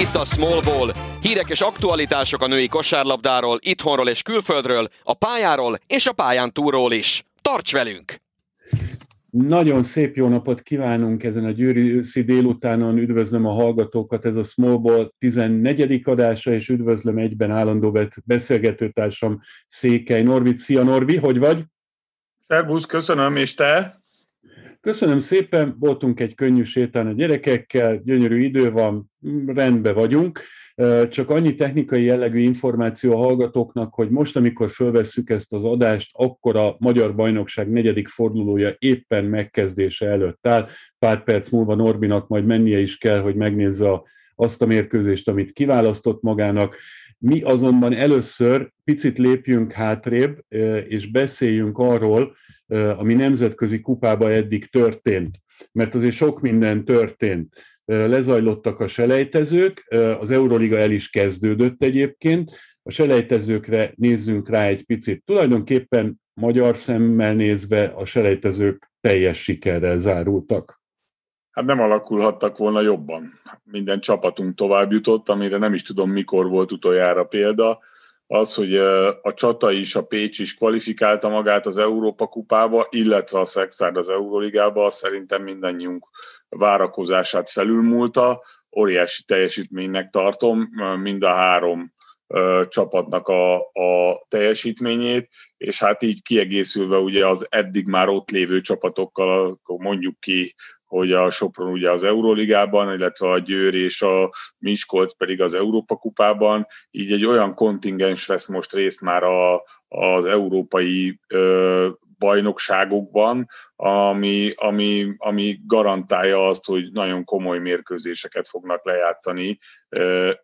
itt a Small Ball. Hírek és aktualitások a női kosárlabdáról, itthonról és külföldről, a pályáról és a pályán túlról is. Tarts velünk! Nagyon szép jó napot kívánunk ezen a győri délutánon. Üdvözlöm a hallgatókat, ez a Small Ball 14. adása, és üdvözlöm egyben állandó beszélgetőtársam Székely Norvi. Szia Norvi, hogy vagy? Szervusz, köszönöm, és te? Köszönöm szépen, voltunk egy könnyű sétán a gyerekekkel, gyönyörű idő van, rendben vagyunk. Csak annyi technikai jellegű információ a hallgatóknak, hogy most, amikor fölvesszük ezt az adást, akkor a Magyar Bajnokság negyedik fordulója éppen megkezdése előtt áll. Pár perc múlva Norbinak majd mennie is kell, hogy megnézze a, azt a mérkőzést, amit kiválasztott magának. Mi azonban először picit lépjünk hátrébb, és beszéljünk arról, ami nemzetközi kupába eddig történt. Mert azért sok minden történt. Lezajlottak a selejtezők, az Euroliga el is kezdődött egyébként, a selejtezőkre nézzünk rá egy picit. Tulajdonképpen magyar szemmel nézve a selejtezők teljes sikerrel zárultak. Hát nem alakulhattak volna jobban. Minden csapatunk tovább jutott, amire nem is tudom mikor volt utoljára példa az, hogy a Csata is, a Pécs is kvalifikálta magát az Európa kupába, illetve a Szexárd az Euroligába, szerintem mindannyiunk várakozását felülmúlta. Óriási teljesítménynek tartom mind a három csapatnak a, a teljesítményét, és hát így kiegészülve ugye az eddig már ott lévő csapatokkal, akkor mondjuk ki hogy a Sopron ugye az Euróligában, illetve a Győr és a Miskolc pedig az Európa kupában, így egy olyan kontingens vesz most részt már a, az európai ö, bajnokságokban, ami, ami, ami garantálja azt, hogy nagyon komoly mérkőzéseket fognak lejátszani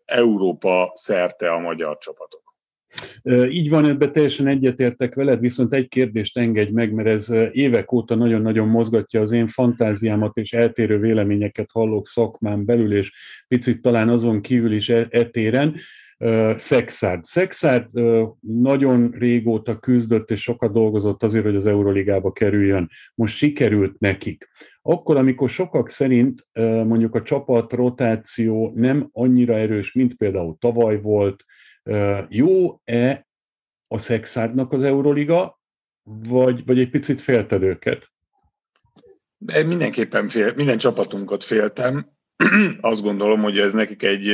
Európa szerte a magyar csapatok. Így van, ebben teljesen egyetértek veled, viszont egy kérdést engedj meg, mert ez évek óta nagyon-nagyon mozgatja az én fantáziámat, és eltérő véleményeket hallok szakmán belül, és picit talán azon kívül is e- etéren. Szexárd. Szexárd nagyon régóta küzdött és sokat dolgozott azért, hogy az Euroligába kerüljön. Most sikerült nekik. Akkor, amikor sokak szerint mondjuk a csapat rotáció nem annyira erős, mint például tavaly volt, jó-e a szexádnak az Euroliga, vagy, vagy egy picit félted őket? Mindenképpen fél, minden csapatunkat féltem. Azt gondolom, hogy ez nekik egy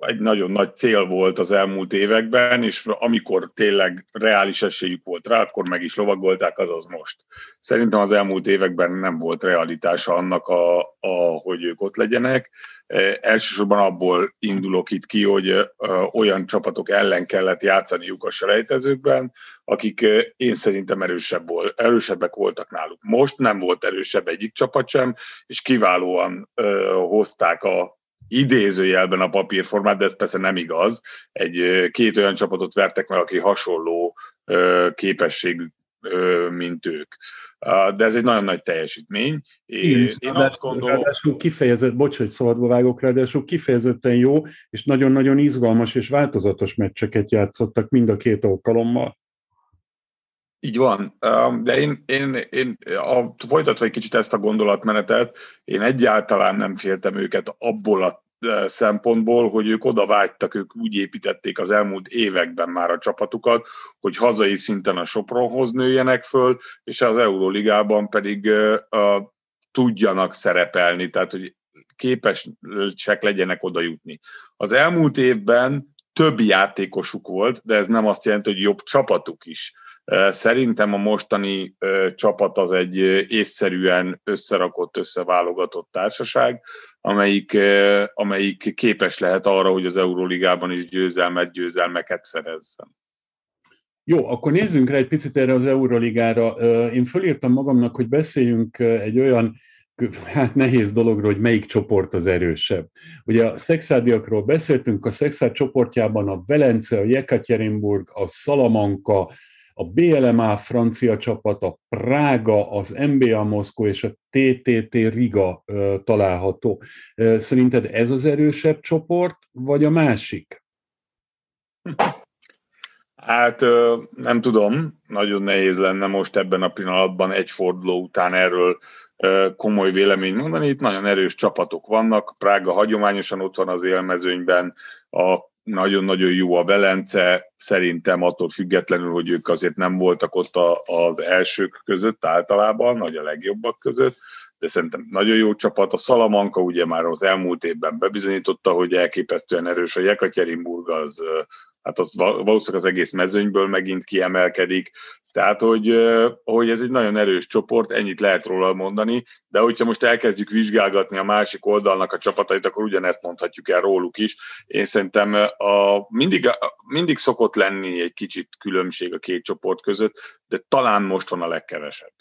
egy nagyon nagy cél volt az elmúlt években, és amikor tényleg reális esélyük volt rá, akkor meg is lovagolták, azaz most. Szerintem az elmúlt években nem volt realitása annak, a, a, hogy ők ott legyenek. E, elsősorban abból indulok itt ki, hogy e, olyan csapatok ellen kellett játszaniuk a selejtezőkben, akik e, én szerintem erősebb volt, erősebbek voltak náluk. Most nem volt erősebb egyik csapat sem, és kiválóan hozták a, idézőjelben a papírformát, de ez persze nem igaz. Egy két olyan csapatot vertek meg, aki hasonló képességű, mint ők. De ez egy nagyon nagy teljesítmény. Én, én azt gondolom... Ráadásul kifejezett, bocs, hogy szabadba vágok, ráadásul kifejezetten jó, és nagyon-nagyon izgalmas és változatos meccseket játszottak mind a két alkalommal. Így van, de én, én, én a, folytatva egy kicsit ezt a gondolatmenetet, én egyáltalán nem féltem őket abból a szempontból, hogy ők oda vágytak, ők úgy építették az elmúlt években már a csapatukat, hogy hazai szinten a Sopronhoz nőjenek föl, és az Euróligában pedig uh, tudjanak szerepelni, tehát hogy képesek legyenek oda jutni. Az elmúlt évben több játékosuk volt, de ez nem azt jelenti, hogy jobb csapatuk is Szerintem a mostani csapat az egy észszerűen összerakott, összeválogatott társaság, amelyik, amelyik képes lehet arra, hogy az Euróligában is győzelmet, győzelmeket szerezzen. Jó, akkor nézzünk rá egy picit erre az Euroligára. Én fölírtam magamnak, hogy beszéljünk egy olyan hát nehéz dologról, hogy melyik csoport az erősebb. Ugye a szexádiakról beszéltünk, a szexád csoportjában a Velence, a Jekaterinburg, a Salamanca, a BLMA francia csapat, a Prága, az NBA Moszkó és a TTT Riga található. Szerinted ez az erősebb csoport, vagy a másik? Hát nem tudom, nagyon nehéz lenne most ebben a pillanatban egy forduló után erről komoly vélemény mondani. Itt nagyon erős csapatok vannak, Prága hagyományosan ott van az élmezőnyben, a nagyon-nagyon jó a Velence, szerintem attól függetlenül, hogy ők azért nem voltak ott az elsők között általában, nagy a legjobbak között, de szerintem nagyon jó csapat. A Salamanka ugye már az elmúlt évben bebizonyította, hogy elképesztően erős, a Jekaterinburg az hát az valószínűleg az egész mezőnyből megint kiemelkedik. Tehát, hogy, hogy ez egy nagyon erős csoport, ennyit lehet róla mondani, de hogyha most elkezdjük vizsgálgatni a másik oldalnak a csapatait, akkor ugyanezt mondhatjuk el róluk is. Én szerintem a, mindig, mindig szokott lenni egy kicsit különbség a két csoport között, de talán most van a legkevesebb.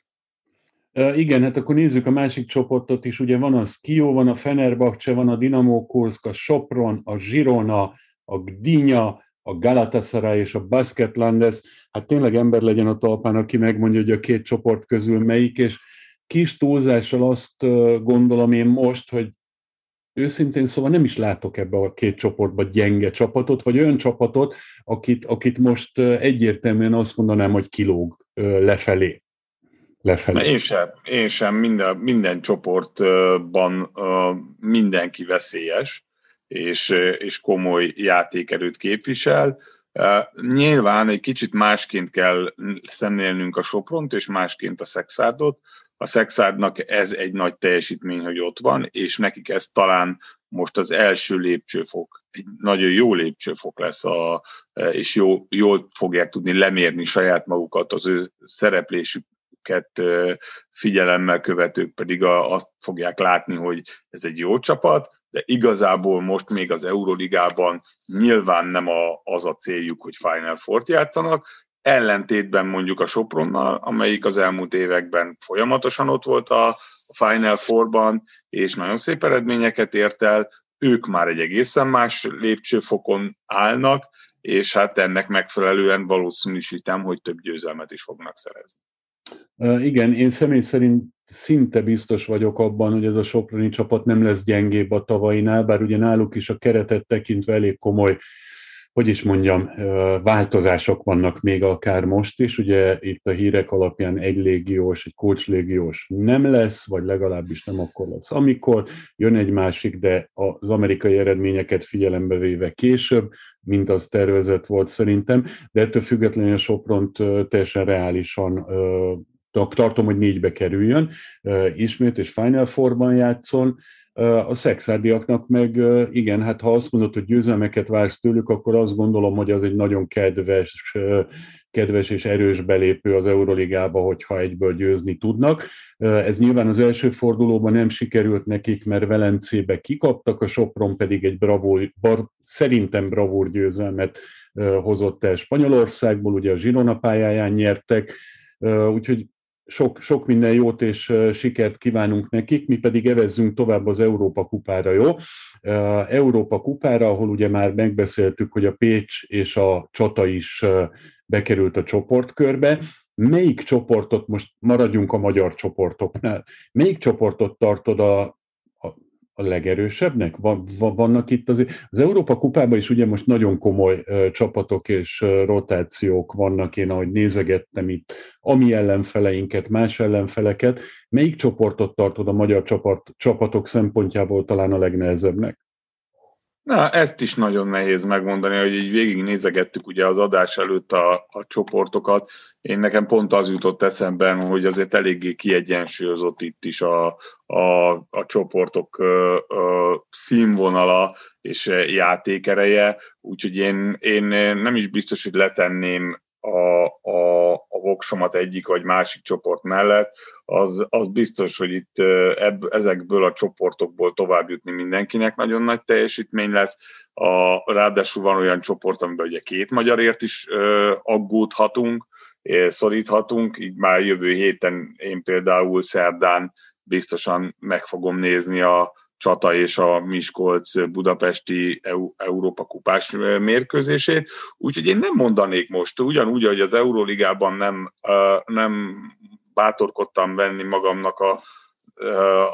Igen, hát akkor nézzük a másik csoportot is. Ugye van a Skio, van a Fenerbahce, van a Dinamo Kursk, a Sopron, a Girona, a Gdynia, a Galatasaray és a Basketlandes, hát tényleg ember legyen a talpán, aki megmondja, hogy a két csoport közül melyik, és kis túlzással azt gondolom én most, hogy őszintén szóval nem is látok ebbe a két csoportba gyenge csapatot, vagy olyan csapatot, akit, akit most egyértelműen azt mondanám, hogy kilóg lefelé. lefelé. Én sem, én sem minden, minden csoportban mindenki veszélyes és, és komoly játékerőt képvisel. Nyilván egy kicsit másként kell szemlélnünk a Sopront, és másként a Szexárdot. A Szexárdnak ez egy nagy teljesítmény, hogy ott van, és nekik ez talán most az első lépcsőfok, egy nagyon jó lépcsőfok lesz, a, és jó, jól fogják tudni lemérni saját magukat, az ő szereplésüket figyelemmel követők pedig azt fogják látni, hogy ez egy jó csapat, de igazából most még az Euroligában nyilván nem a, az a céljuk, hogy Final Four-t játszanak, ellentétben mondjuk a Sopronnal, amelyik az elmúlt években folyamatosan ott volt a Final Four-ban, és nagyon szép eredményeket ért el, ők már egy egészen más lépcsőfokon állnak, és hát ennek megfelelően valószínűsítem, hogy több győzelmet is fognak szerezni. Igen, én személy szerint szinte biztos vagyok abban, hogy ez a Soproni csapat nem lesz gyengébb a tavainál, bár ugye náluk is a keretet tekintve elég komoly, hogy is mondjam, változások vannak még akár most is. Ugye itt a hírek alapján egy légiós, egy légiós nem lesz, vagy legalábbis nem akkor lesz. Amikor jön egy másik, de az amerikai eredményeket figyelembe véve később, mint az tervezett volt szerintem, de ettől függetlenül a Sopront teljesen reálisan tartom, hogy négybe kerüljön ismét, és Final Four-ban játszon. A szexárdiaknak meg igen, hát ha azt mondod, hogy győzelmeket vársz tőlük, akkor azt gondolom, hogy az egy nagyon kedves, kedves és erős belépő az Euroligába, hogyha egyből győzni tudnak. Ez nyilván az első fordulóban nem sikerült nekik, mert Velencébe kikaptak, a Sopron pedig egy bravúr, bar, szerintem bravúr győzelmet hozott el Spanyolországból, ugye a Zsirona pályáján nyertek, úgyhogy sok, sok minden jót és sikert kívánunk nekik, mi pedig evezzünk tovább az Európa kupára, jó? Európa kupára, ahol ugye már megbeszéltük, hogy a Pécs és a Csata is bekerült a csoportkörbe. Melyik csoportot, most maradjunk a magyar csoportoknál, melyik csoportot tartod a a legerősebbnek? Van, vannak itt az, az Európa kupában is ugye most nagyon komoly csapatok és rotációk vannak, én ahogy nézegettem itt, ami ellenfeleinket, más ellenfeleket. Melyik csoportot tartod a magyar csapat, csapatok szempontjából talán a legnehezebbnek? Na, ezt is nagyon nehéz megmondani, hogy így végignézegettük ugye az adás előtt a, a csoportokat. Én nekem pont az jutott eszemben, hogy azért eléggé kiegyensúlyozott itt is a, a, a csoportok ö, ö, színvonala és játékereje, úgyhogy én, én nem is biztos, hogy letenném a, a, a voksomat egyik vagy másik csoport mellett, az, az biztos, hogy itt ebb, ezekből a csoportokból tovább jutni mindenkinek nagyon nagy teljesítmény lesz. A, ráadásul van olyan csoport, amiben ugye két magyarért is ö, aggódhatunk, szoríthatunk, így már jövő héten én például szerdán biztosan meg fogom nézni a Csata és a Miskolc budapesti Európa kupás mérkőzését. Úgyhogy én nem mondanék most, ugyanúgy, hogy az Euróligában nem, nem bátorkodtam venni magamnak a,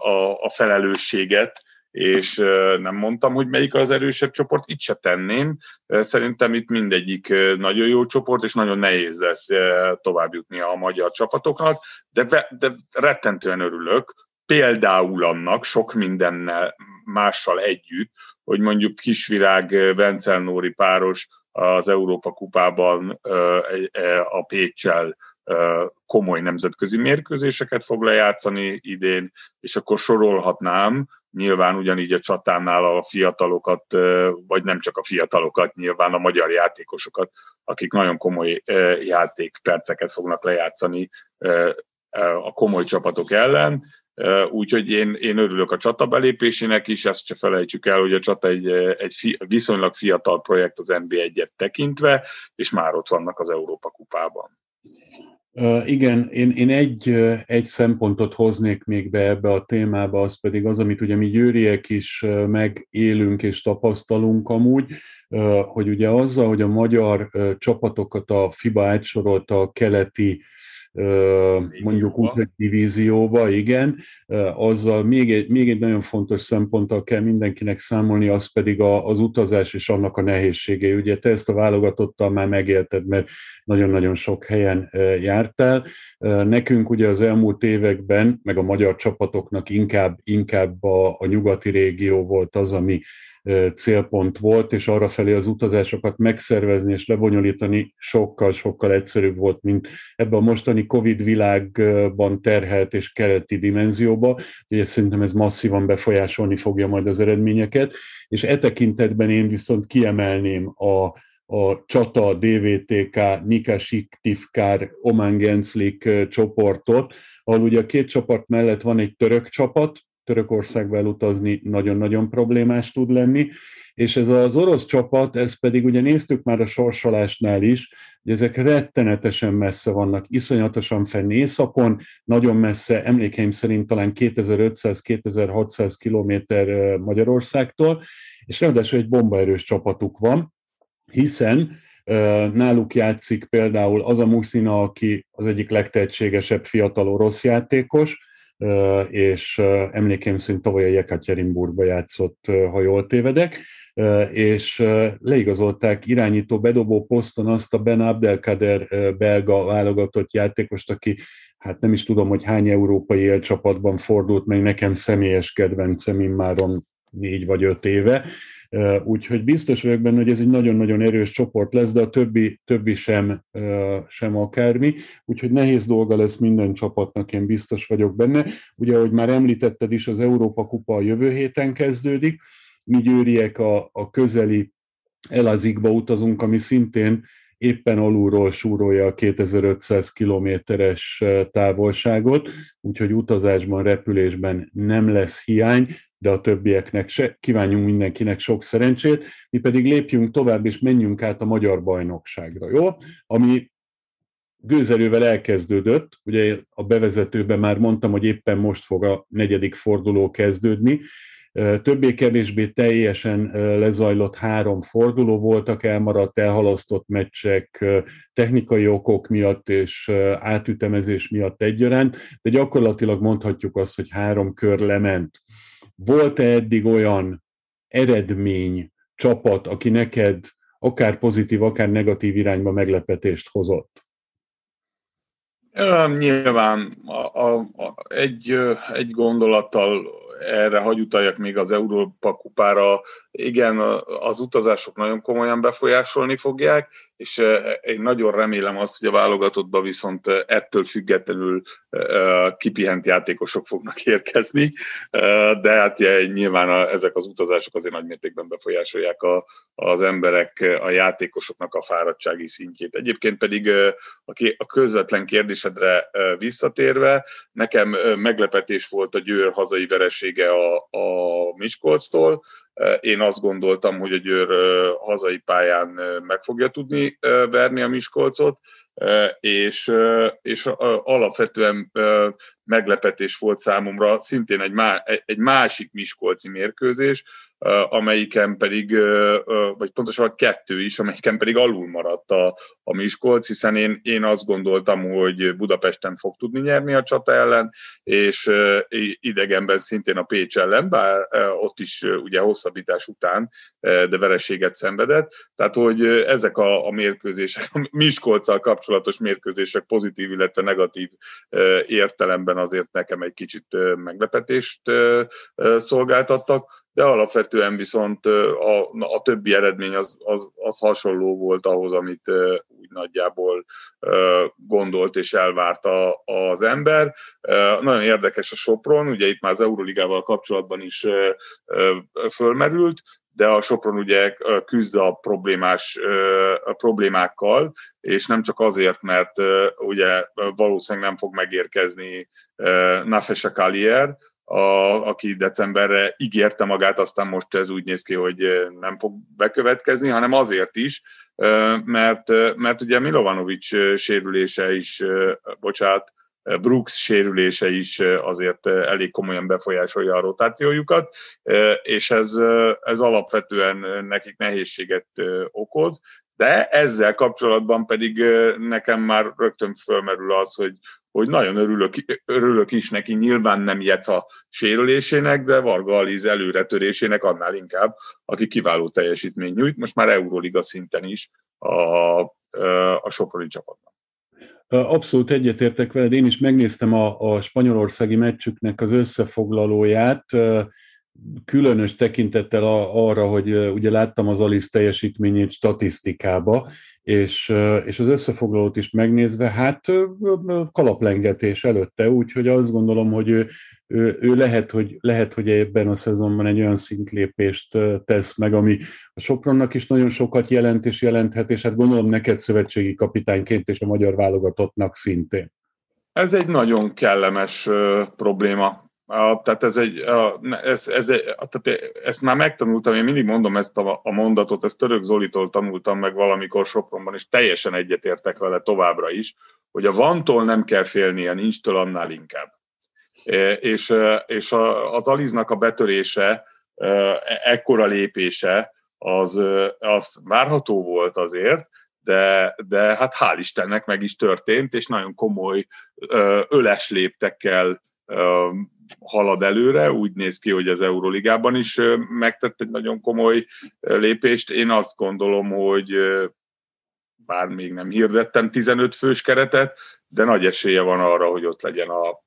a, a felelősséget, és nem mondtam, hogy melyik az erősebb csoport, itt se tenném. Szerintem itt mindegyik nagyon jó csoport, és nagyon nehéz lesz tovább jutni a magyar csapatoknak, de, de rettentően örülök, például annak sok mindennel mással együtt, hogy mondjuk Kisvirág Vencel Nóri páros az Európa kupában a Pécsel komoly nemzetközi mérkőzéseket fog lejátszani idén, és akkor sorolhatnám, nyilván ugyanígy a csatánál a fiatalokat, vagy nem csak a fiatalokat, nyilván a magyar játékosokat, akik nagyon komoly játékperceket fognak lejátszani a komoly csapatok ellen, Úgyhogy én, én örülök a csata belépésének is, ezt se felejtsük el, hogy a csata egy, egy fi, viszonylag fiatal projekt az NB1-et tekintve, és már ott vannak az Európa kupában. Igen, én, én egy, egy szempontot hoznék még be ebbe a témába, az pedig az, amit ugye mi győriek is megélünk és tapasztalunk amúgy, hogy ugye azzal, hogy a magyar csapatokat a FIBA átsorolta a keleti mondjuk úgy, hogy divízióba, igen, azzal még egy, még egy nagyon fontos szemponttal kell mindenkinek számolni, az pedig a, az utazás és annak a nehézsége. Ugye te ezt a válogatottal már megélted, mert nagyon-nagyon sok helyen jártál. Nekünk ugye az elmúlt években, meg a magyar csapatoknak inkább, inkább a, a nyugati régió volt az, ami célpont volt, és arra felé az utazásokat megszervezni és lebonyolítani sokkal-sokkal egyszerűbb volt, mint ebben a mostani Covid világban terhelt és keleti dimenzióba. Ugye szerintem ez masszívan befolyásolni fogja majd az eredményeket, és e tekintetben én viszont kiemelném a, a Csata, DVTK, Nikasik, Tifkár, Oman Genslik csoportot, ahol ugye a két csapat mellett van egy török csapat, Törökországba elutazni nagyon-nagyon problémás tud lenni, és ez az orosz csapat, ez pedig ugye néztük már a sorsolásnál is, hogy ezek rettenetesen messze vannak, iszonyatosan fenn északon, nagyon messze, emlékeim szerint talán 2500-2600 kilométer Magyarországtól, és ráadásul egy bombaerős csapatuk van, hiszen Náluk játszik például az a Muszina, aki az egyik legtehetségesebb fiatal orosz játékos, és emlékeim szerint tavaly a Jekaterinburgba játszott, ha jól tévedek, és leigazolták irányító bedobó poszton azt a Ben Abdelkader belga válogatott játékost, aki hát nem is tudom, hogy hány európai élcsapatban fordult, meg nekem személyes kedvencem immáron négy vagy öt éve, Úgyhogy biztos vagyok benne, hogy ez egy nagyon-nagyon erős csoport lesz, de a többi, többi sem, sem akármi. Úgyhogy nehéz dolga lesz minden csapatnak, én biztos vagyok benne. Ugye, ahogy már említetted is, az Európa Kupa a jövő héten kezdődik. Mi győriek a, a közeli Elazikba utazunk, ami szintén éppen alulról súrolja a 2500 kilométeres távolságot, úgyhogy utazásban, repülésben nem lesz hiány, de a többieknek se. Kívánjunk mindenkinek sok szerencsét, mi pedig lépjünk tovább, és menjünk át a magyar bajnokságra, jó? Ami gőzerővel elkezdődött, ugye a bevezetőben már mondtam, hogy éppen most fog a negyedik forduló kezdődni, Többé-kevésbé teljesen lezajlott három forduló voltak, elmaradt, elhalasztott meccsek technikai okok miatt és átütemezés miatt egyaránt, de gyakorlatilag mondhatjuk azt, hogy három kör lement. Volt-e eddig olyan eredmény, csapat, aki neked akár pozitív, akár negatív irányba meglepetést hozott? Nyilván a, a, a, egy, egy gondolattal erre hagy utaljak még az Európa kupára. Igen, az utazások nagyon komolyan befolyásolni fogják, és én nagyon remélem azt, hogy a válogatottba viszont ettől függetlenül kipihent játékosok fognak érkezni, de hát nyilván ezek az utazások azért nagy mértékben befolyásolják az emberek, a játékosoknak a fáradtsági szintjét. Egyébként pedig a közvetlen kérdésedre visszatérve, nekem meglepetés volt a Győr hazai veresége a Miskolctól, én azt gondoltam, hogy a Győr hazai pályán meg fogja tudni verni a Miskolcot, és, és alapvetően meglepetés volt számomra szintén egy, egy másik Miskolci mérkőzés, amelyiken pedig, vagy pontosabban kettő is, amelyiken pedig alul maradt a, a Miskolc, hiszen én, én azt gondoltam, hogy Budapesten fog tudni nyerni a csata ellen, és idegenben szintén a Pécs ellen, bár ott is ugye hosszabbítás után, de vereséget szenvedett. Tehát, hogy ezek a, a mérkőzések, a Miskolccal kapcsolatos mérkőzések pozitív, illetve negatív értelemben azért nekem egy kicsit meglepetést szolgáltattak de alapvetően viszont a, a többi eredmény az, az, az hasonló volt ahhoz, amit úgy nagyjából gondolt és elvárta az ember. Nagyon érdekes a Sopron, ugye itt már az Euroligával kapcsolatban is fölmerült, de a Sopron ugye küzd a problémás a problémákkal, és nem csak azért, mert ugye valószínűleg nem fog megérkezni Nafesa Kalier, a, aki decemberre ígérte magát, aztán most ez úgy néz ki, hogy nem fog bekövetkezni, hanem azért is, mert, mert ugye Milovanovic sérülése is, bocsánat, Brooks sérülése is azért elég komolyan befolyásolja a rotációjukat, és ez, ez alapvetően nekik nehézséget okoz, de ezzel kapcsolatban pedig nekem már rögtön fölmerül az, hogy, hogy nagyon örülök, örülök is neki, nyilván nem Jeca sérülésének, de Varga Aliz előretörésének annál inkább, aki kiváló teljesítmény nyújt, most már Euroliga szinten is a, a Soproni csapatban. Abszolút egyetértek veled, én is megnéztem a, a spanyolországi meccsüknek az összefoglalóját, különös tekintettel arra, hogy ugye láttam az Alice teljesítményét statisztikába, és, és az összefoglalót is megnézve, hát kalaplengetés előtte, úgyhogy azt gondolom, hogy ő, ő, ő lehet, hogy, lehet, hogy ebben a szezonban egy olyan szintlépést tesz meg, ami a Sopronnak is nagyon sokat jelent és jelenthet, és hát gondolom neked szövetségi kapitányként és a magyar válogatottnak szintén. Ez egy nagyon kellemes uh, probléma a, tehát ez egy, a, ez, ez, tehát ezt már megtanultam, én mindig mondom ezt a, a mondatot, ezt Török Zolitól tanultam meg valamikor Sopronban, és teljesen egyetértek vele továbbra is, hogy a vantól nem kell félnie, nincstől annál inkább. E, és, e, és a, az Aliznak a betörése, e, ekkora lépése, az, az várható volt azért, de, de hát hál' Istennek meg is történt, és nagyon komoly öles léptekkel halad előre, úgy néz ki, hogy az Euroligában is megtett egy nagyon komoly lépést. Én azt gondolom, hogy bár még nem hirdettem 15 fős keretet, de nagy esélye van arra, hogy ott legyen a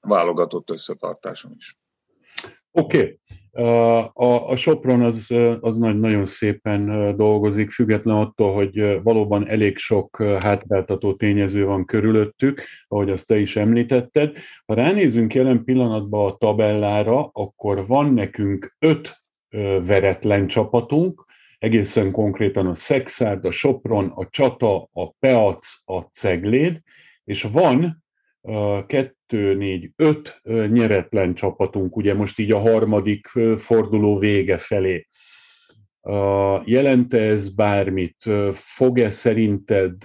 válogatott összetartáson is. Oké, okay. A, a Sopron az, az nagyon szépen dolgozik, független attól, hogy valóban elég sok hátráltató tényező van körülöttük, ahogy azt te is említetted. Ha ránézünk jelen pillanatban a tabellára, akkor van nekünk öt veretlen csapatunk, egészen konkrétan a Szexárd, a Sopron, a Csata, a Peac, a Cegléd, és van kettő, négy, öt nyeretlen csapatunk, ugye most így a harmadik forduló vége felé. Jelente ez bármit? Fog-e szerinted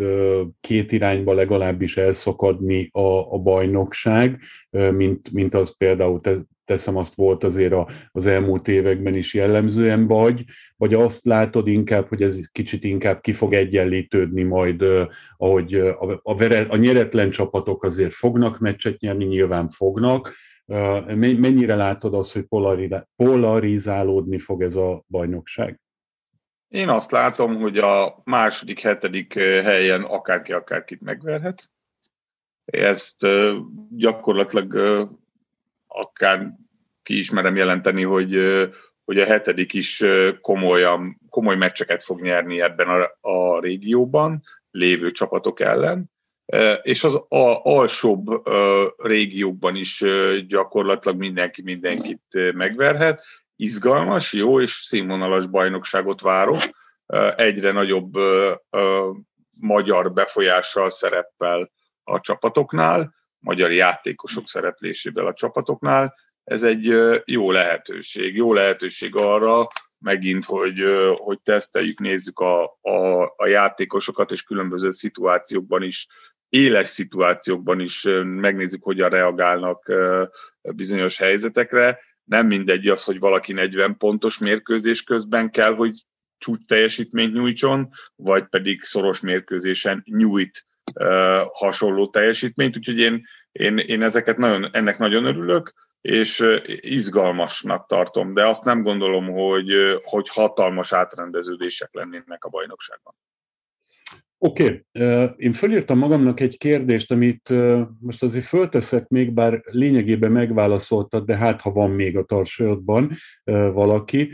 két irányba legalábbis elszakadni a, a bajnokság, mint, mint az például te teszem azt volt azért az elmúlt években is jellemzően, vagy, vagy azt látod inkább, hogy ez kicsit inkább ki fog egyenlítődni majd, ahogy a, a, vere, a nyeretlen csapatok azért fognak meccset nyerni, nyilván fognak, mennyire látod azt, hogy polarizálódni fog ez a bajnokság? Én azt látom, hogy a második, hetedik helyen akárki akárkit megverhet. Ezt gyakorlatilag akár ki is merem jelenteni, hogy, hogy a hetedik is komolyan, komoly meccseket fog nyerni ebben a, a régióban lévő csapatok ellen, és az a, alsóbb régiókban is gyakorlatilag mindenki mindenkit megverhet. Izgalmas, jó és színvonalas bajnokságot várok. Egyre nagyobb magyar befolyással szereppel a csapatoknál magyar játékosok szereplésével a csapatoknál. Ez egy jó lehetőség. Jó lehetőség arra, megint, hogy, hogy teszteljük, nézzük a, a, a játékosokat, és különböző szituációkban is, éles szituációkban is megnézzük, hogyan reagálnak bizonyos helyzetekre, nem mindegy az, hogy valaki 40 pontos mérkőzés közben kell, hogy csúcs teljesítményt nyújtson, vagy pedig szoros mérkőzésen nyújt hasonló teljesítményt, úgyhogy én, én, én ezeket nagyon, ennek nagyon örülök, és izgalmasnak tartom, de azt nem gondolom, hogy, hogy hatalmas átrendeződések lennének a bajnokságban. Oké, okay. én fölírtam magamnak egy kérdést, amit most azért fölteszek még, bár lényegében megválaszoltad, de hát ha van még a tarsajodban valaki.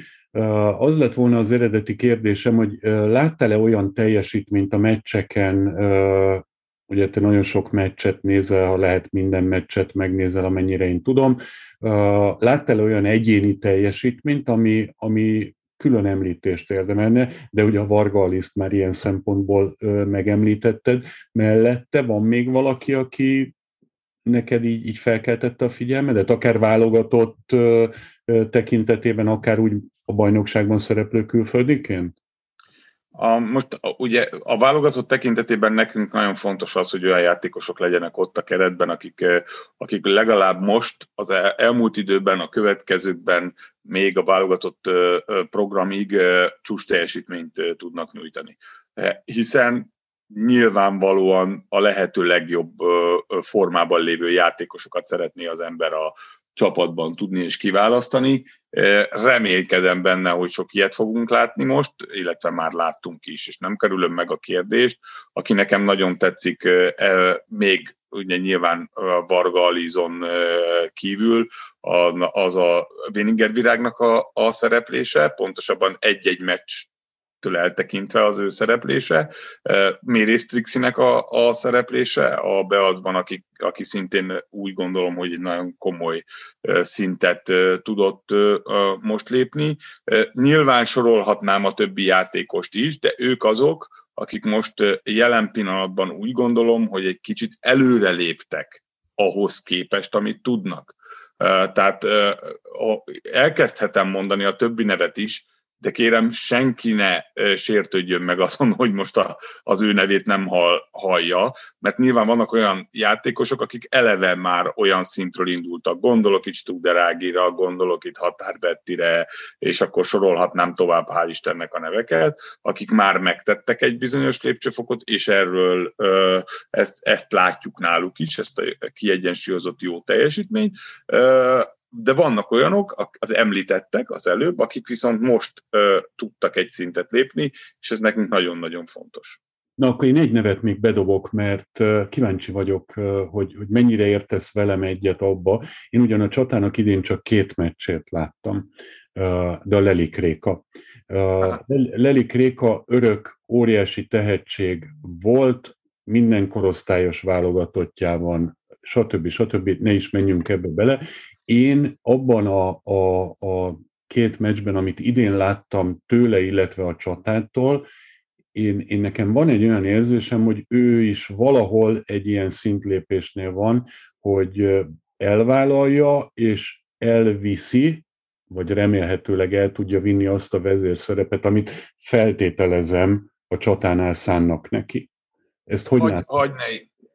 Az lett volna az eredeti kérdésem, hogy láttál-e olyan teljesítményt a meccseken, ugye te nagyon sok meccset nézel, ha lehet minden meccset megnézel, amennyire én tudom. Láttál-e olyan egyéni teljesítményt, ami, ami külön említést érdemelne, de ugye a Varga Aliszt már ilyen szempontból megemlítetted. Mellette van még valaki, aki neked így, így felkeltette a figyelmedet, akár válogatott tekintetében, akár úgy a bajnokságban szereplő külföldiként? A, most ugye a válogatott tekintetében nekünk nagyon fontos az, hogy olyan játékosok legyenek ott a keretben, akik, akik legalább most az elmúlt időben, a következőkben még a válogatott programig csúcs teljesítményt tudnak nyújtani. Hiszen nyilvánvalóan a lehető legjobb formában lévő játékosokat szeretné az ember a, csapatban tudni és kiválasztani. Remélkedem benne, hogy sok ilyet fogunk látni most, illetve már láttunk is, és nem kerülöm meg a kérdést. Aki nekem nagyon tetszik, e, még ugye nyilván Varga Alizon kívül, az a Vininger virágnak a, a szereplése, pontosabban egy-egy meccs től eltekintve az ő szereplése. Méri Strixinek a, a szereplése, a Beazban, aki, aki szintén úgy gondolom, hogy egy nagyon komoly szintet tudott most lépni. Nyilván sorolhatnám a többi játékost is, de ők azok, akik most jelen pillanatban úgy gondolom, hogy egy kicsit előre léptek ahhoz képest, amit tudnak. Tehát elkezdhetem mondani a többi nevet is, de kérem, senki ne sértődjön meg azon, hogy most a, az ő nevét nem hall, hallja, mert nyilván vannak olyan játékosok, akik eleve már olyan szintről indultak. Gondolok itt Studerágira, gondolok itt Határbettire, és akkor sorolhatnám tovább, hál' Istennek a neveket, akik már megtettek egy bizonyos lépcsőfokot, és erről ezt, ezt látjuk náluk is, ezt a kiegyensúlyozott jó teljesítményt de vannak olyanok, az említettek az előbb, akik viszont most ö, tudtak egy szintet lépni, és ez nekünk nagyon-nagyon fontos. Na, akkor én egy nevet még bedobok, mert kíváncsi vagyok, hogy, hogy mennyire értesz velem egyet abba. Én ugyan a csatának idén csak két meccsét láttam, de a Lelik Réka. Lelik Réka örök, óriási tehetség volt, minden korosztályos válogatottjában, stb. stb. Ne is menjünk ebbe bele. Én abban a, a, a két meccsben, amit idén láttam tőle, illetve a csatától, én, én nekem van egy olyan érzésem, hogy ő is valahol egy ilyen szintlépésnél van, hogy elvállalja és elviszi, vagy remélhetőleg el tudja vinni azt a vezérszerepet, amit feltételezem a csatánál szánnak neki. Ezt hogy hagy, hagy ne,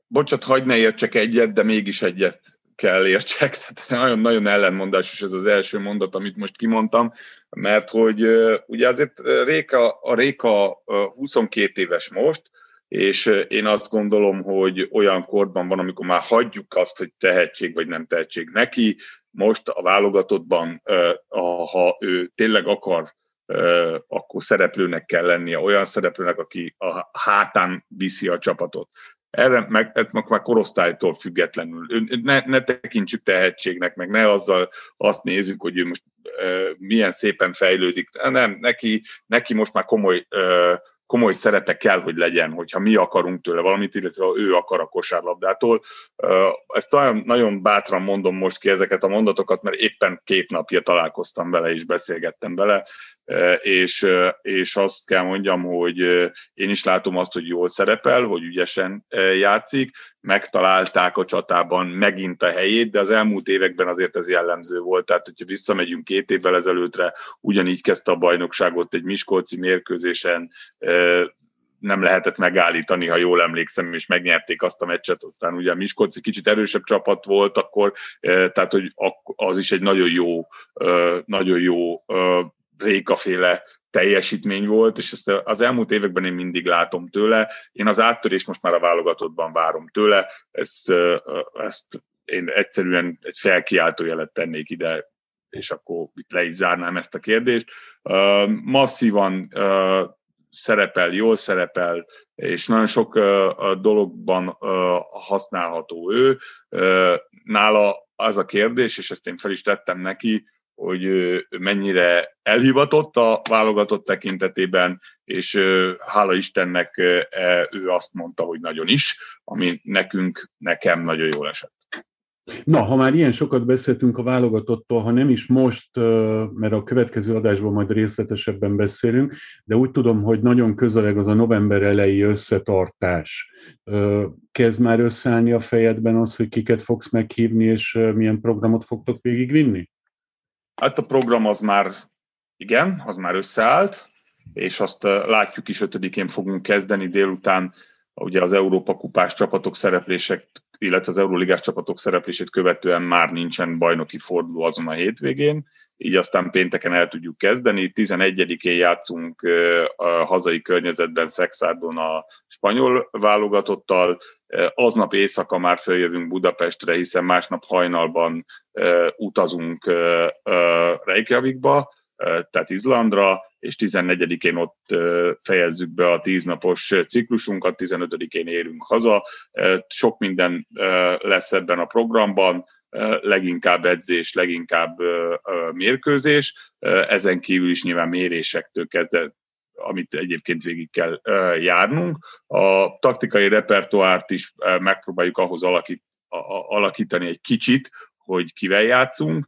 bocsát, hagyd ne értsek egyet, de mégis egyet kell értsek. Tehát nagyon-nagyon ellenmondásos ez az első mondat, amit most kimondtam, mert hogy ugye azért Réka, a Réka 22 éves most, és én azt gondolom, hogy olyan korban van, amikor már hagyjuk azt, hogy tehetség vagy nem tehetség neki. Most a válogatottban, ha ő tényleg akar akkor szereplőnek kell lennie, olyan szereplőnek, aki a hátán viszi a csapatot erre meg, meg már korosztálytól függetlenül. Ne, ne tekintsük tehetségnek, meg ne azzal azt nézzük, hogy ő most uh, milyen szépen fejlődik. Nem, neki, neki most már komoly uh, komoly szerepe kell, hogy legyen, hogyha mi akarunk tőle valamit, illetve ha ő akar a kosárlabdától. Ezt nagyon, nagyon bátran mondom most ki ezeket a mondatokat, mert éppen két napja találkoztam vele és beszélgettem vele, és, és azt kell mondjam, hogy én is látom azt, hogy jól szerepel, hogy ügyesen játszik, megtalálták a csatában megint a helyét, de az elmúlt években azért ez jellemző volt. Tehát, hogyha visszamegyünk két évvel ezelőttre, ugyanígy kezdte a bajnokságot egy Miskolci mérkőzésen, nem lehetett megállítani, ha jól emlékszem, és megnyerték azt a meccset, aztán ugye a Miskolc kicsit erősebb csapat volt akkor, tehát hogy az is egy nagyon jó, nagyon jó rékaféle teljesítmény volt, és ezt az elmúlt években én mindig látom tőle. Én az áttörést most már a válogatottban várom tőle, ezt, ezt én egyszerűen egy felkiáltó jelet tennék ide, és akkor itt le is zárnám ezt a kérdést. Masszívan szerepel, jól szerepel, és nagyon sok dologban használható ő. Nála az a kérdés, és ezt én fel is tettem neki, hogy mennyire elhivatott a válogatott tekintetében, és hála Istennek e, ő azt mondta, hogy nagyon is, ami nekünk, nekem nagyon jól esett. Na, ha már ilyen sokat beszéltünk a válogatottól, ha nem is most, mert a következő adásban majd részletesebben beszélünk, de úgy tudom, hogy nagyon közeleg az a november elejé összetartás. Kezd már összeállni a fejedben az, hogy kiket fogsz meghívni, és milyen programot fogtok végigvinni? Hát a program az már, igen, az már összeállt, és azt látjuk is, ötödikén fogunk kezdeni délután, ugye az Európa kupás csapatok szereplések, illetve az Euróligás csapatok szereplését követően már nincsen bajnoki forduló azon a hétvégén, így aztán pénteken el tudjuk kezdeni. 11-én játszunk a hazai környezetben Szexárdon a spanyol válogatottal, aznap éjszaka már följövünk Budapestre, hiszen másnap hajnalban utazunk Reykjavikba, tehát Izlandra, és 14-én ott fejezzük be a tíznapos ciklusunkat, 15-én érünk haza. Sok minden lesz ebben a programban, leginkább edzés, leginkább mérkőzés, ezen kívül is nyilván mérésektől kezdve amit egyébként végig kell járnunk. A taktikai repertoárt is megpróbáljuk ahhoz alakít, alakítani egy kicsit, hogy kivel játszunk,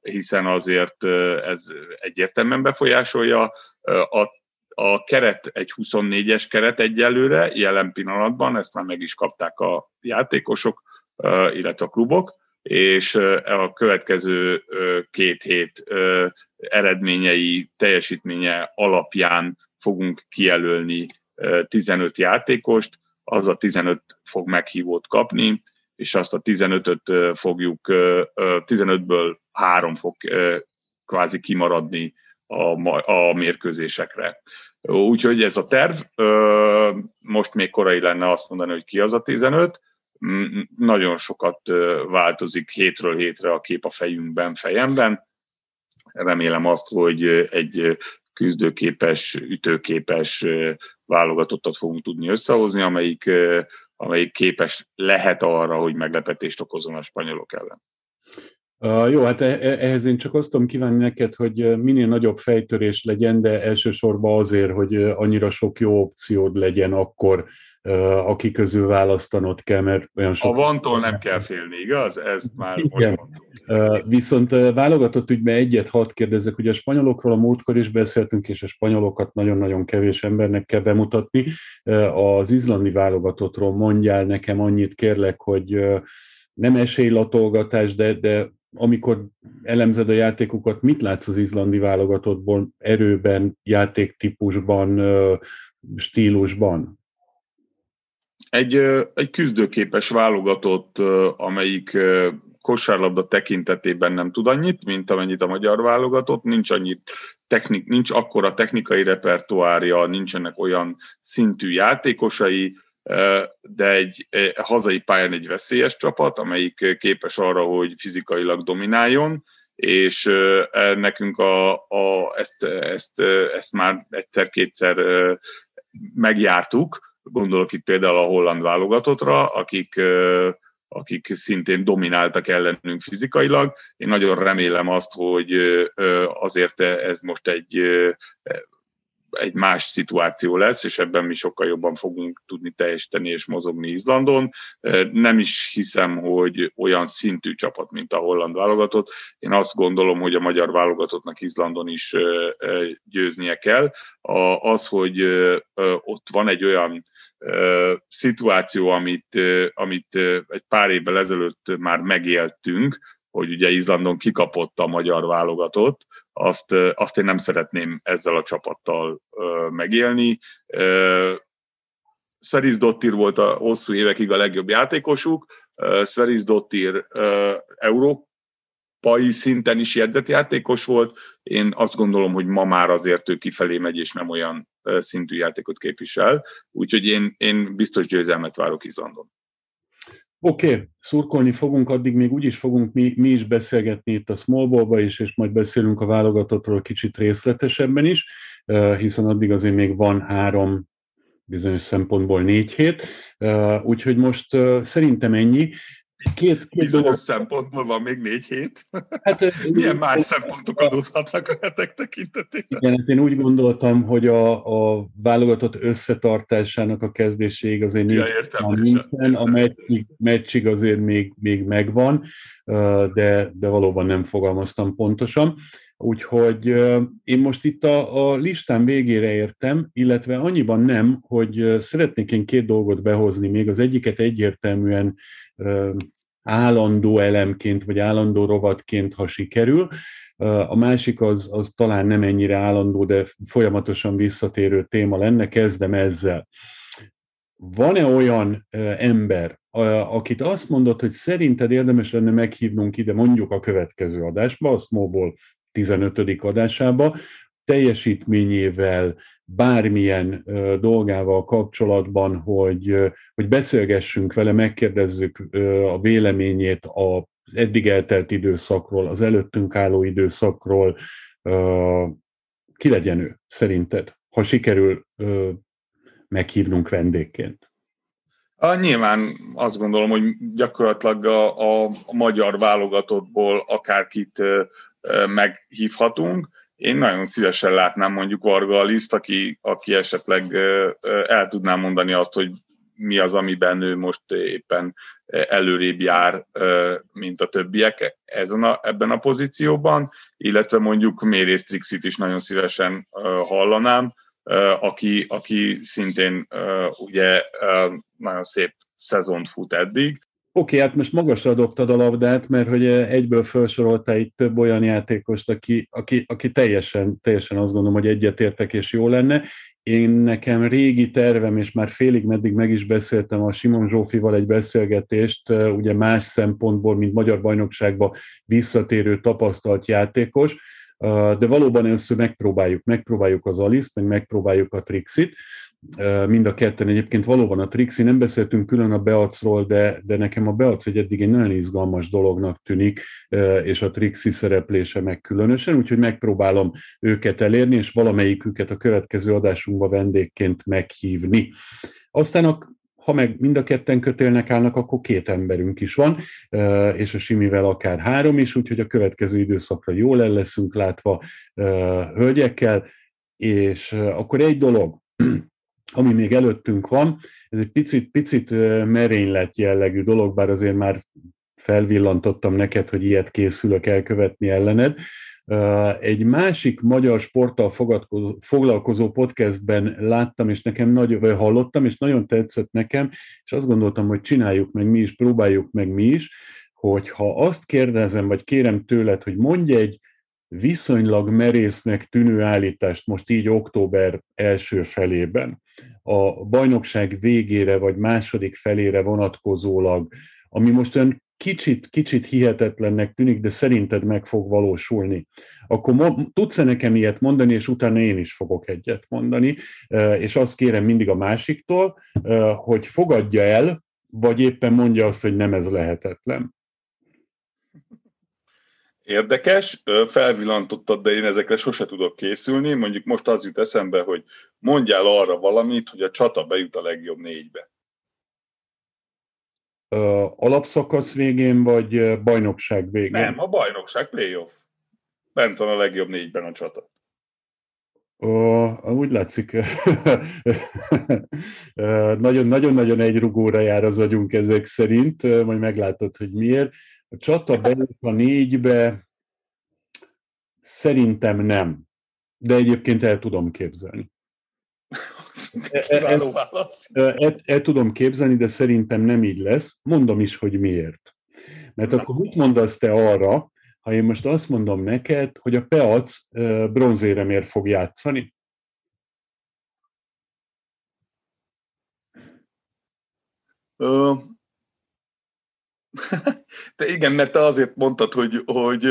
hiszen azért ez egyértelműen befolyásolja. A, a keret egy 24-es keret egyelőre, jelen pillanatban, ezt már meg is kapták a játékosok, illetve a klubok, és a következő két hét eredményei, teljesítménye alapján fogunk kijelölni 15 játékost, az a 15 fog meghívót kapni, és azt a 15-öt fogjuk, 15-ből három fog kvázi kimaradni a, a mérkőzésekre. Úgyhogy ez a terv, most még korai lenne azt mondani, hogy ki az a 15, nagyon sokat változik hétről hétre a kép a fejünkben, fejemben. Remélem azt, hogy egy küzdőképes, ütőképes válogatottat fogunk tudni összehozni, amelyik amelyik képes lehet arra, hogy meglepetést okozon a spanyolok ellen. Jó, hát e, e, ehhez én csak azt tudom kívánni neked, hogy minél nagyobb fejtörés legyen, de elsősorban azért, hogy annyira sok jó opciód legyen akkor, aki közül választanod kell, mert olyan sok... A vantól nem kell félni, igaz? Ezt már Igen. most mondtuk. Viszont válogatott ügyben egyet hadd kérdezek, hogy a spanyolokról a múltkor is beszéltünk, és a spanyolokat nagyon-nagyon kevés embernek kell bemutatni. Az izlandi válogatottról mondjál nekem annyit, kérlek, hogy nem esélylatolgatás, de, de amikor elemzed a játékokat, mit látsz az izlandi válogatottból erőben, játéktípusban, stílusban? Egy, egy küzdőképes válogatott, amelyik kosárlabda tekintetében nem tud annyit, mint amennyit a magyar válogatott, nincs annyit technik, nincs akkora technikai repertoárja, nincsenek olyan szintű játékosai, de egy hazai pályán egy veszélyes csapat, amelyik képes arra, hogy fizikailag domináljon, és nekünk a, a, ezt, ezt, ezt már egyszer-kétszer megjártuk, gondolok itt például a holland válogatottra, akik akik szintén domináltak ellenünk fizikailag. Én nagyon remélem azt, hogy azért ez most egy egy más szituáció lesz, és ebben mi sokkal jobban fogunk tudni teljesíteni és mozogni Izlandon. Nem is hiszem, hogy olyan szintű csapat, mint a holland válogatott. Én azt gondolom, hogy a magyar válogatottnak Izlandon is győznie kell. Az, hogy ott van egy olyan szituáció, amit, amit egy pár évvel ezelőtt már megéltünk, hogy ugye Izlandon kikapott a magyar válogatott, azt, azt én nem szeretném ezzel a csapattal megélni. Szeriz Dottir volt a hosszú évekig a legjobb játékosuk, Szeriz Dottir európai szinten is jegyzett játékos volt. Én azt gondolom, hogy ma már azért ő kifelé megy, és nem olyan szintű játékot képvisel. Úgyhogy én, én biztos győzelmet várok Izlandon. Oké, okay, szurkolni fogunk, addig még úgyis fogunk mi, mi is beszélgetni itt a Smallballba is, és majd beszélünk a válogatottról kicsit részletesebben is, hiszen addig azért még van három bizonyos szempontból négy hét, úgyhogy most szerintem ennyi. Két, két Bizonyos dolog. szempontból van még négy hét. Hát, Milyen más szempontok adódhatnak a hetek tekintetében? Igen, hát én úgy gondoltam, hogy a, a válogatott összetartásának a kezdéséig azért ja, értem, nincsen, a meccsig, meccsig azért még, még megvan, de, de valóban nem fogalmaztam pontosan. Úgyhogy én most itt a, a listán végére értem, illetve annyiban nem, hogy szeretnék én két dolgot behozni, még az egyiket egyértelműen állandó elemként, vagy állandó rovatként, ha sikerül. A másik az, az talán nem ennyire állandó, de folyamatosan visszatérő téma lenne, kezdem ezzel. Van-e olyan ember, akit azt mondod, hogy szerinted érdemes lenne meghívnunk ide mondjuk a következő adásba, a Smallball 15. adásába, teljesítményével, bármilyen dolgával kapcsolatban, hogy, hogy beszélgessünk vele, megkérdezzük a véleményét az eddig eltelt időszakról, az előttünk álló időszakról, ki legyen ő szerinted, ha sikerül meghívnunk vendégként? A, nyilván azt gondolom, hogy gyakorlatilag a, a, magyar válogatottból akárkit meghívhatunk én nagyon szívesen látnám mondjuk Varga Aliszt, aki, aki esetleg el tudná mondani azt, hogy mi az, amiben ő most éppen előrébb jár, mint a többiek ezen a, ebben a pozícióban, illetve mondjuk Mérész Trixit is nagyon szívesen hallanám, aki, aki szintén ugye nagyon szép szezont fut eddig, Oké, okay, hát most magasra dobtad a labdát, mert hogy eh, egyből felsoroltál itt több olyan játékost, aki, aki, aki teljesen, teljesen azt gondolom, hogy egyetértek és jó lenne. Én nekem régi tervem, és már félig meddig meg is beszéltem a Simon Zsófival egy beszélgetést, eh, ugye más szempontból, mint Magyar Bajnokságba visszatérő tapasztalt játékos, eh, de valóban először megpróbáljuk, megpróbáljuk az Aliszt, meg megpróbáljuk a Trixit, mind a ketten egyébként valóban a Trixi, nem beszéltünk külön a Beacról, de, de nekem a Beac egy eddig egy nagyon izgalmas dolognak tűnik, és a Trixi szereplése meg különösen, úgyhogy megpróbálom őket elérni, és valamelyiküket a következő adásunkba vendégként meghívni. Aztán a ha meg mind a ketten kötélnek állnak, akkor két emberünk is van, és a Simivel akár három is, úgyhogy a következő időszakra jól el leszünk látva hölgyekkel, és akkor egy dolog, ami még előttünk van, ez egy picit, picit merénylet jellegű dolog, bár azért már felvillantottam neked, hogy ilyet készülök elkövetni ellened. Egy másik magyar sporttal foglalkozó podcastben láttam, és nekem nagy, vagy hallottam, és nagyon tetszett nekem, és azt gondoltam, hogy csináljuk meg mi is, próbáljuk meg mi is, hogy ha azt kérdezem, vagy kérem tőled, hogy mondj egy viszonylag merésznek tűnő állítást most így október első felében, a bajnokság végére vagy második felére vonatkozólag, ami most olyan kicsit, kicsit hihetetlennek tűnik, de szerinted meg fog valósulni, akkor mo- tudsz-e nekem ilyet mondani, és utána én is fogok egyet mondani, és azt kérem mindig a másiktól, hogy fogadja el, vagy éppen mondja azt, hogy nem ez lehetetlen. Érdekes, felvillantottad, de én ezekre sose tudok készülni. Mondjuk most az jut eszembe, hogy mondjál arra valamit, hogy a csata bejut a legjobb négybe. Alapszakasz végén, vagy bajnokság végén? Nem, a bajnokság playoff. Bent van a legjobb négyben a csata. Uh, úgy látszik, nagyon-nagyon egy rugóra jár az agyunk ezek szerint, majd meglátod, hogy miért. A csata bejut a négybe, szerintem nem, de egyébként el tudom képzelni. El, el, el, el tudom képzelni, de szerintem nem így lesz. Mondom is, hogy miért. Mert akkor mit mondasz te arra, ha én most azt mondom neked, hogy a Peac bronzéremért fog játszani? De igen, mert te azért mondtad, hogy, hogy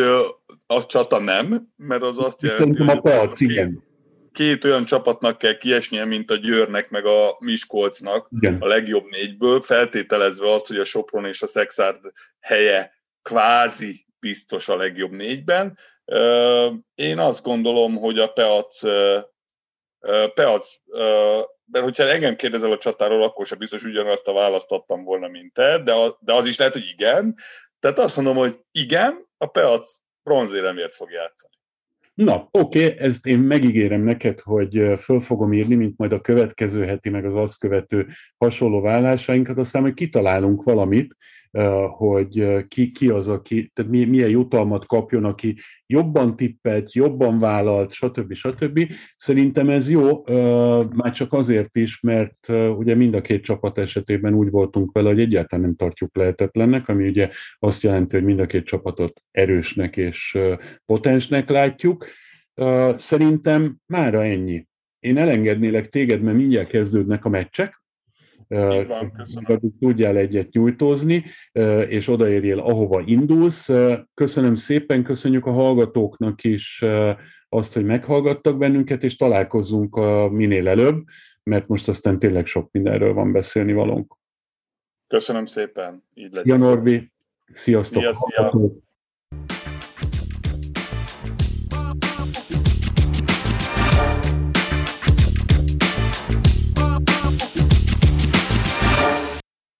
a csata nem, mert az azt jelenti, hogy a Peac, igen két olyan csapatnak kell kiesnie, mint a Győrnek, meg a Miskolcnak Igen. a legjobb négyből, feltételezve azt, hogy a Sopron és a Szexárd helye kvázi biztos a legjobb négyben. Én azt gondolom, hogy a Peac, Peac mert hogyha engem kérdezel a csatáról, akkor sem biztos ugyanazt a választ adtam volna, mint te, de, de az is lehet, hogy igen. Tehát azt mondom, hogy igen, a Peac bronzéremért fog játszani. Na, oké, okay, ezt én megígérem neked, hogy föl fogom írni, mint majd a következő heti, meg az azt követő hasonló vállásainkat, aztán majd kitalálunk valamit, hogy ki, ki az, aki, tehát milyen jutalmat kapjon, aki jobban tippelt, jobban vállalt, stb. stb. Szerintem ez jó, már csak azért is, mert ugye mind a két csapat esetében úgy voltunk vele, hogy egyáltalán nem tartjuk lehetetlennek, ami ugye azt jelenti, hogy mind a két csapatot erősnek és potensnek látjuk. Szerintem mára ennyi. Én elengednélek téged, mert mindjárt kezdődnek a meccsek, van, tudjál egyet nyújtózni, és odaérjél, ahova indulsz. Köszönöm szépen, köszönjük a hallgatóknak is azt, hogy meghallgattak bennünket, és találkozzunk minél előbb, mert most aztán tényleg sok mindenről van beszélni valónk. Köszönöm szépen. Így legyen. Szia Norbi, sziasztok! Szia, szia.